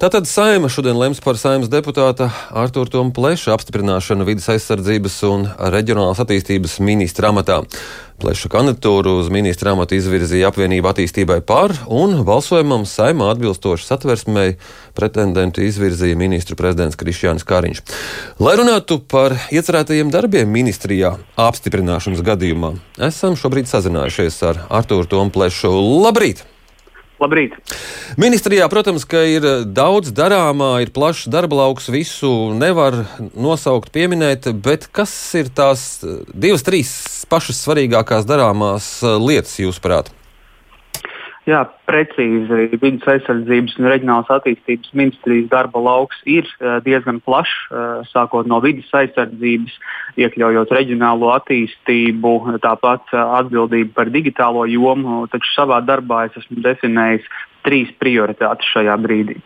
Tātad saima šodien lems par saimas deputāta Artur Tomu Pleša apstiprināšanu vidas aizsardzības un reģionālās attīstības ministra amatā. Pleša kandidatūru uz ministra amatu izvirzīja apvienība attīstībai par, un balsojumam saimā atbilstoši satversmei pretendentu izvirzīja ministru prezidents Krišjānis Kāriņš. Lai runātu par iecerētajiem darbiem ministrijā apstiprināšanas gadījumā, esam šobrīd sazinājušies ar Arturu Tomu Plešu. Labrīt! Labrīt! Ministrijā, protams, ka ir daudz darāmā, ir plašs darba lauks, visu nevar nosaukt, pieminēt, bet kas ir tās divas, trīs pašas svarīgākās darāmās lietas, jūsuprāt? Jā, precīzi. Vides aizsardzības un reģionālās attīstības ministrijas darba lauks ir diezgan plašs, sākot no vidas aizsardzības, iekļaujot reģionālo attīstību, tāpat atbildību par digitālo jomu. Taču savā darbā es esmu definējis trīs prioritātes šajā brīdī.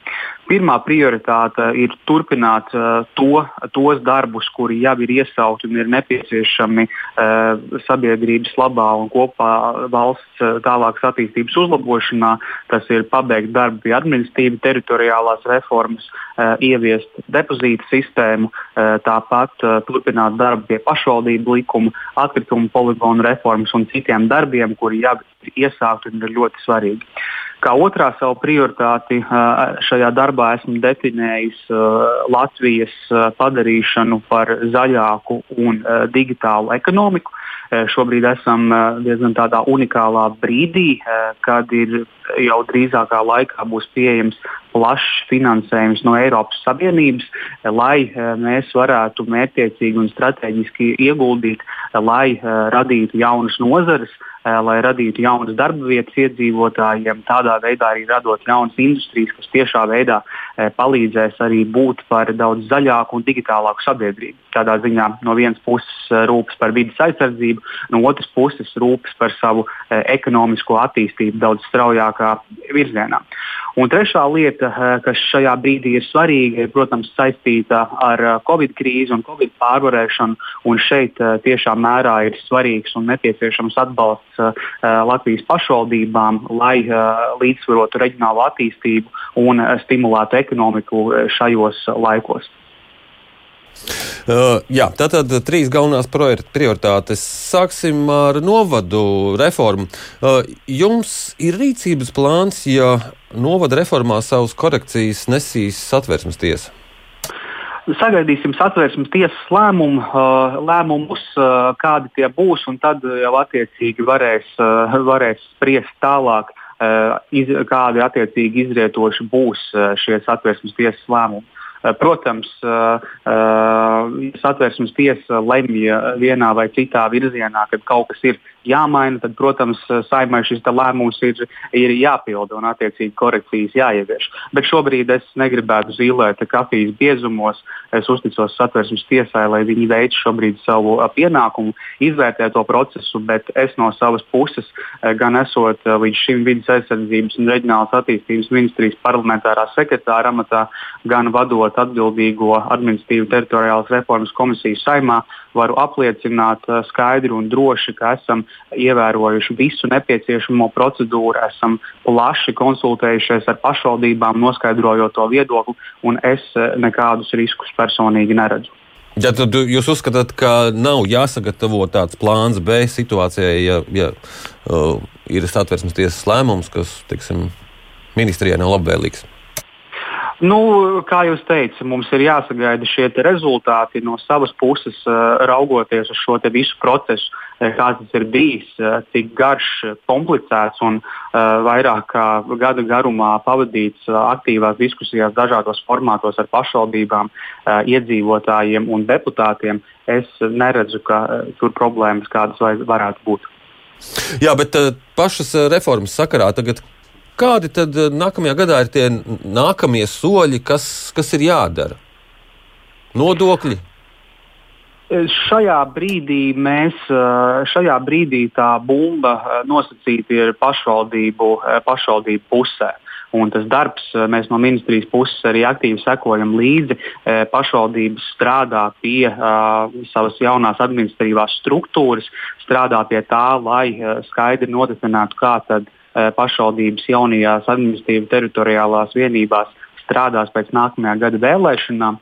Pirmā prioritāte ir turpināt uh, to, tos darbus, kuri jau ir iesauti un ir nepieciešami uh, sabiedrības labā un kopā valsts uh, tālākas attīstības uzlabošanā. Tas ir pabeigt darbu pie administratīvas teritoriālās reformas, uh, ieviest depozītu sistēmu, uh, tāpat uh, turpināt darbu pie pašvaldību likuma, atkritumu poligonu reformas un citiem darbiem, kuri jau ir iesākti un ir ļoti svarīgi. Kā otrā savu prioritāti šajā darbā esmu definējis Latvijas padarīšanu par zaļāku un digitālu ekonomiku. Šobrīd esam diezgan tādā unikālā brīdī, kad ir jau drīzākā laikā būs pieejams plašs finansējums no Eiropas Savienības, lai mēs varētu mērķiecīgi un strateģiski ieguldīt, lai radītu jaunas nozares, Eh, lai radītu jaunas darba vietas iedzīvotājiem, tādā veidā arī radot jaunas industrijas, kas tiešā veidā eh, palīdzēs arī būt par daudz zaļāku un digitālāku sabiedrību. Tādā ziņā no vienas puses eh, rūpes par vidas aizsardzību, no otras puses rūpes par savu ekonomisko attīstību daudz straujākā virzienā. Un trešā lieta, kas šajā brīdī ir svarīga, ir, protams, saistīta ar Covid krīzi un Covid pārvarēšanu. Un šeit tiešām mērā ir svarīgs un nepieciešams atbalsts Latvijas pašvaldībām, lai līdzsvarotu reģionālo attīstību un stimulētu ekonomiku šajos laikos. Uh, jā, tātad trīs galvenās prioritātes. Sāksim ar novadu reformu. Uh, jums ir rīcības plāns, ja novada reformā savus korekcijas nesīs satversmes tiesa? Sagaidīsim satversmes tiesas lēmumu, uh, lēmumus, uh, kādi tie būs, un tad jau attiecīgi varēs, uh, varēs spriest tālāk, kādi attiecīgi izrietoši būs šie satversmes tiesas lēmumi. Protams, satversmes tiesa lemj vienā vai citā virzienā, kad kaut kas ir jāmaina, tad, protams, saimai šis lēmums ir, ir jāpilda un attiecīgi korekcijas jāievieš. Bet šobrīd es negribētu zīmēt kafijas biezumos. Es uzticos satversmes tiesai, lai viņi veic šobrīd savu pienākumu, izvērtē to procesu, bet es no savas puses, gan esot līdz šim vidas aizsardzības un reģionālās attīstības ministrijas parlamentārā sekretāra amatā, gan vadot atbildīgo administratīvu teritoriālas reformas komisiju saimā, varu apliecināt skaidri un droši, ka esam ievērojuši visu nepieciešamo procedūru, esam plaši konsultējušies ar pašvaldībām, noskaidrojot to viedokli, un es eh, nekādus riskus personīgi neredzu. Ja tad jūs uzskatāt, ka nav jāsagatavo tāds plāns B situācijai, ja, ja uh, ir satversmes tiesas lēmums, kas, teiksim, ministrijai nav labvēlīgs? Nu, kā jūs teicat, mums ir jāsagaida šie rezultāti no savas puses, raugoties uz šo visu procesu, kāds tas ir bijis, cik garš, komplicēts un vairāk kā gada garumā pavadīts aktīvās diskusijās dažādos formātos ar pašvaldībām, iedzīvotājiem un deputātiem. Es neredzu, ka tur problēmas kādas varētu būt. Jā, bet pašas reformas sakarā tagad Kādi tad eh, nākamajā gadā ir tie nākamie soļi, kas, kas ir jādara? Nodokļi? Šajā brīdī mēs, šajā brīdī tā bumba nosacīta ir pašvaldību, pašvaldību pusē. Un tas darbs, mēs no ministrijas puses arī aktīvi sekojam līdzi. Pašvaldības strādā pie uh, savas jaunās administratīvās struktūras, strādā pie tā, lai uh, skaidri nodefinētu, kā tad uh, pašvaldības jaunajās administratīvas teritoriālās vienībās strādās pēc nākamajā gada vēlēšanām.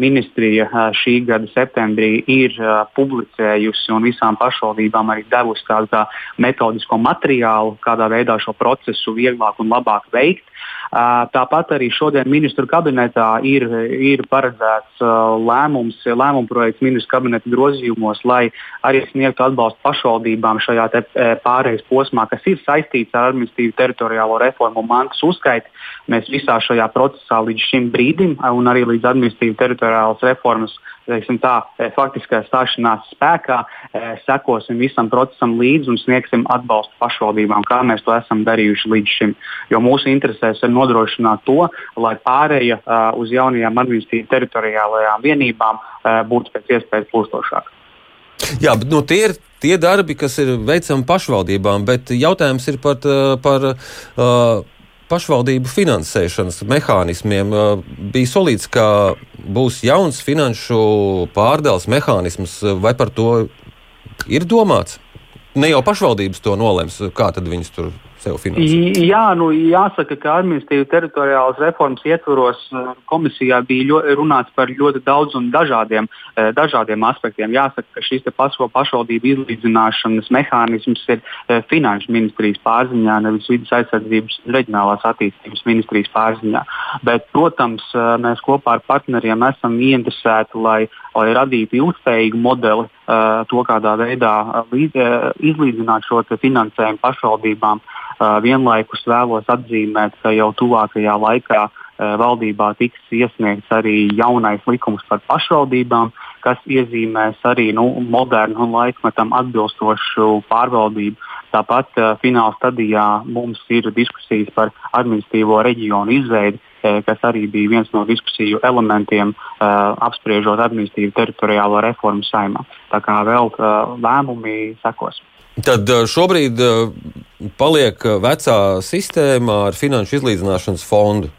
Ministrija šī gada septembrī ir publicējusi un visām pašvaldībām arī devusi tādu tā metodisko materiālu, kādā veidā šo procesu vieglāk un labāk veikt. Tāpat arī šodien ministru kabinetā ir, ir paredzēts lēmums, lēmuma projekts ministru kabineta grozījumos, lai arī sniegtu atbalstu pašvaldībām šajā pārejas posmā, kas ir saistīts ar administratīvu teritoriālo reformu un mantas uzskaiti. Mēs visā šajā procesā līdz šim brīdim un arī līdz administratīvu teritoriālas reformas tā, faktiskā stāšanās spēkā, sekosim visam procesam līdzi un sniegsim atbalstu pašvaldībām, kā mēs to esam darījuši līdz šim. Jo mūsu interesēs ir nodrošināt to, lai pārēja uh, uz jaunajām administratīvām teritoriālajām vienībām uh, būtu pēc iespējas plūstošāka. Jā, bet nu, tie ir tie darbi, kas ir veicami pašvaldībām, bet jautājums ir par, par uh, pašvaldību finansēšanas mehānismiem. Bija solīts, ka būs jauns finanšu pārdales mehānisms, vai par to ir domāts? Ne jau pašvaldības to nolems, kā tad viņas tur sev finansēt? Jā, nu, jāsaka, ka administratīvas teritoriālas reformas ietvaros eh, komisijā bija ļo, runāts par ļoti daudz un dažādiem, eh, dažādiem aspektiem. Jāsaka, ka pašo pašvaldību izlīdzināšanas mehānisms ir eh, finanšu ministrijas pārziņā, nevis vidas aizsardzības un reģionālās attīstības ministrijas pārziņā. Bet, protams, mēs kopā ar partneriem esam ieinteresēti, lai, lai radītu ilgspējīgu modeli, to kādā veidā izlīdzināt šo finansējumu pašvaldībām. Vienlaikus vēlos atzīmēt, ka jau tuvākajā laikā valdībā tiks iesniegts arī jaunais likums par pašvaldībām, kas iezīmēs arī nu, modernu un laikmetam atbilstošu pārvaldību. Tāpat uh, fināla stadijā mums ir diskusijas par administratīvo reģionu izveidi, uh, kas arī bija viens no diskusiju elementiem, uh, apspriežot administratīvu teritoriālo reformu saimā. Tā kā vēl lēmumi sekos. Tad šobrīd paliek vecā sistēma ar finanšu izlīdzināšanas fondu.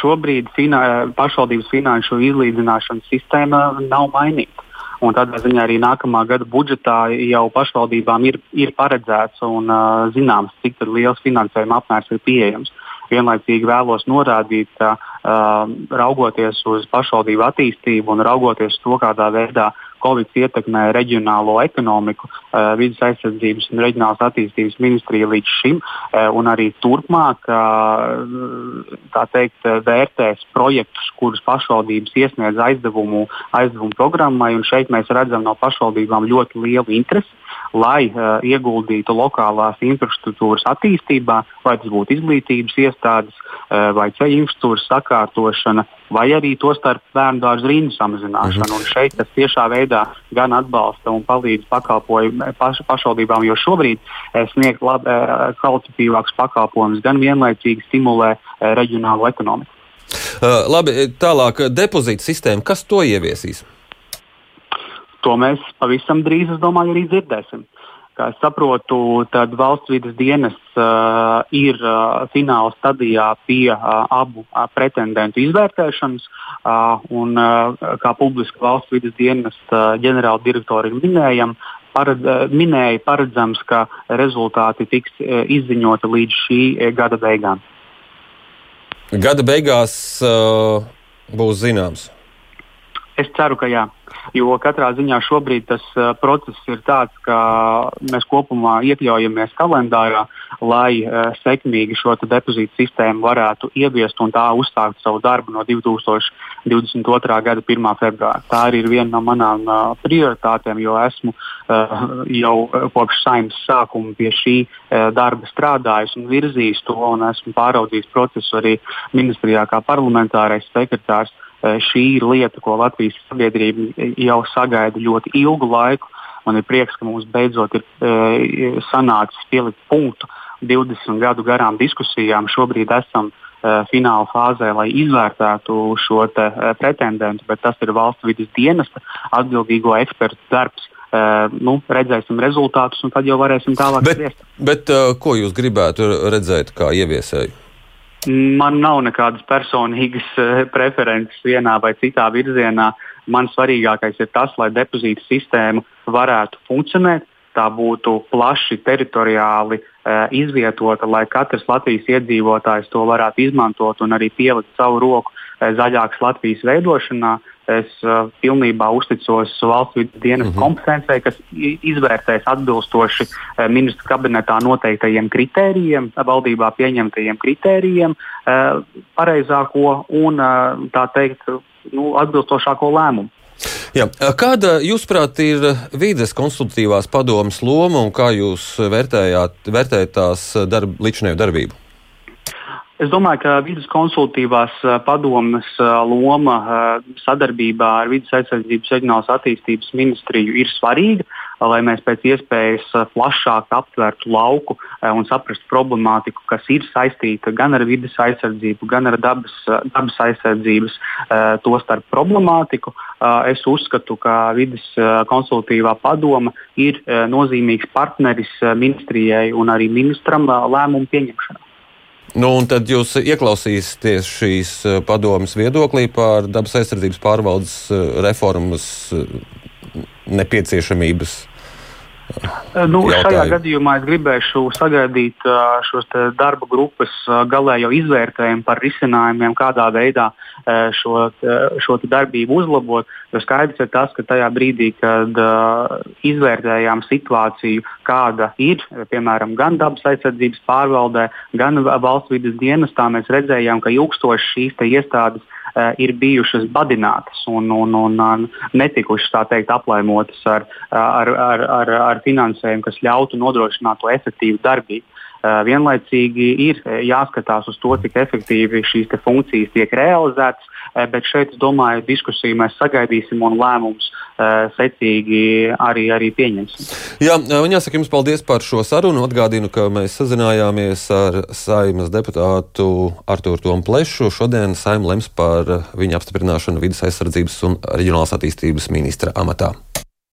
Šobrīd fina, pašvaldības finanšu izlīdzināšanas sistēma nav mainīta. Un tādā ziņā arī nākamā gada budžetā jau pašvaldībām ir, ir paredzēts un uh, zināms, cik liels finansējuma apmērs ir pieejams. Vienlaicīgi vēlos norādīt, ka uh, raugoties uz pašvaldību attīstību un raugoties to, kādā veidā Covid ietekmē reģionālo ekonomiku, uh, vidas aizsardzības un reģionālās attīstības ministrija līdz šim, uh, un arī turpmāk uh, teikt, vērtēs projektus, kurus pašvaldības iesniedz aizdevumu, aizdevumu programmai. Šeit mēs redzam no pašvaldībām ļoti lielu interesi lai uh, ieguldītu lokālās infrastruktūras attīstībā, vai tas būtu izglītības iestādes, uh, vai ceļu infrastruktūras sakārtošana, vai arī to starp bērnu dārzu rindu samazināšanu. Mhm. Un šeit tas tiešā veidā gan atbalsta un palīdz pakalpojumu paš, pašvaldībām, jo šobrīd uh, sniegt lab, uh, kvalitatīvākus pakalpojumus, gan vienlaicīgi stimulē reģionālo ekonomiku. Uh, labi, tālāk depozīta sistēma, kas to ieviesīs? To mēs pavisam drīz, es domāju, arī dzirdēsim. Kā es saprotu, tad valsts vidas dienas uh, ir uh, fināla stadijā pie uh, abu uh, pretendentu izvērtēšanas. Uh, un, uh, kā publiska valsts vidas dienas uh, ģenerāla direktori minējam, paredz, uh, minēja, paredzams, ka rezultāti tiks uh, izziņoti līdz šī uh, gada beigām. Gada beigās uh, būs zināms. Es ceru, ka jā. Jo katrā ziņā šobrīd tas uh, process ir tāds, ka mēs kopumā iekļaujamies kalendārā, lai uh, sekmīgi šo depozītu sistēmu varētu ieviest un tā uzsākt savu darbu no 2022. gada 1. februāra. Tā arī ir viena no manām uh, prioritātēm, jo esmu uh, jau kopš saimnes sākuma pie šī uh, darba strādājis un virzījis to, un esmu pāraudzījis procesu arī ministrijā kā parlamentārais sekretārs. Šī ir lieta, ko Latvijas sabiedrība jau sagaida ļoti ilgu laiku. Man ir prieks, ka mums beidzot ir e, sanācis pielikt punktu 20 gadu garām diskusijām. Šobrīd esam e, fināla fāzē, lai izvērtētu šo te, e, pretendentu, bet tas ir valsts vidas dienesta atbildīgo ekspertu darbs. Uh, nu, redzēsim rezultātus, un tad jau varēsim tālāk spriest. Bet, bet uh, ko jūs gribētu redzēt kā ieviesēju? Man nav nekādas personīgas eh, preferences vienā vai citā virzienā. Man svarīgākais ir tas, lai depozīta sistēma varētu funkcionēt, tā būtu plaši teritoriāli izvietota, lai katrs Latvijas iedzīvotājs to varētu izmantot un arī pielikt savu roku zaļākas Latvijas veidošanā. Es uh, pilnībā uzticos valsts vidas dienas mm -hmm. kompetencijai, kas izvērtēs atbilstoši uh, ministra kabinetā noteiktajiem kritērijiem, valdībā pieņemtajiem kritērijiem, uh, pareizāko un uh, tā teikt, nu, atbilstošāko lēmumu. Jā. Kāda, jūsuprāt, ir vides konsultatīvās padomas loma un kā jūs vērtējāt, vērtējat tās darb, līdzinējo darbību? Es domāju, ka vidas konsultatīvās padomes loma sadarbībā ar vidas aizsardzības reģionālās attīstības ministriju ir svarīga, lai mēs pēc iespējas plašāk aptvertu lauku un saprastu problemātiku, kas ir saistīta gan ar vidas aizsardzību, gan ar dabas, dabas aizsardzības to starp problemātiku. Es uzskatu, ka vidas konsultatīvā padoma ir nozīmīgs partneris ministrijai un arī ministram lēmumu pieņemšanā. Nu, un tad jūs ieklausīsieties šīs eh, padomas viedoklī par dabas aizsardzības pārvaldes eh, reformas eh, nepieciešamības nu, jautājumu. šajā gadījumā es gribēšu sagaidīt šos darba grupas galējo izvērtējumu par risinājumiem, kādā veidā šo, šo darbību uzlabot. Jo skaidrs ir tas, ka tajā brīdī, kad izvērtējām situāciju, kāda ir piemēram gan dabas aizsardzības pārvaldē, gan valsts vidas dienestā, mēs redzējām, ka ilgstoši šīs iestādes ir bijušas badinātas un, un, un, un netikušas teikt, aplaimotas ar, ar, ar, ar, ar finansējumu, kas ļautu nodrošināt to efektīvu darbību. Uh, vienlaicīgi ir jāskatās uz to, cik efektīvi šīs funkcijas tiek realizētas, uh, bet šeit, es domāju, diskusiju mēs sagaidīsim un lēmumus secīgi arī, arī pieņemsim. Jā, jāsaka jums paldies par šo sarunu. Atgādinu, ka mēs sazinājāmies ar saimas deputātu Artūru Tomu Plešu. Šodien saima lems par viņa apstiprināšanu vidas aizsardzības un reģionālās attīstības ministra amatā.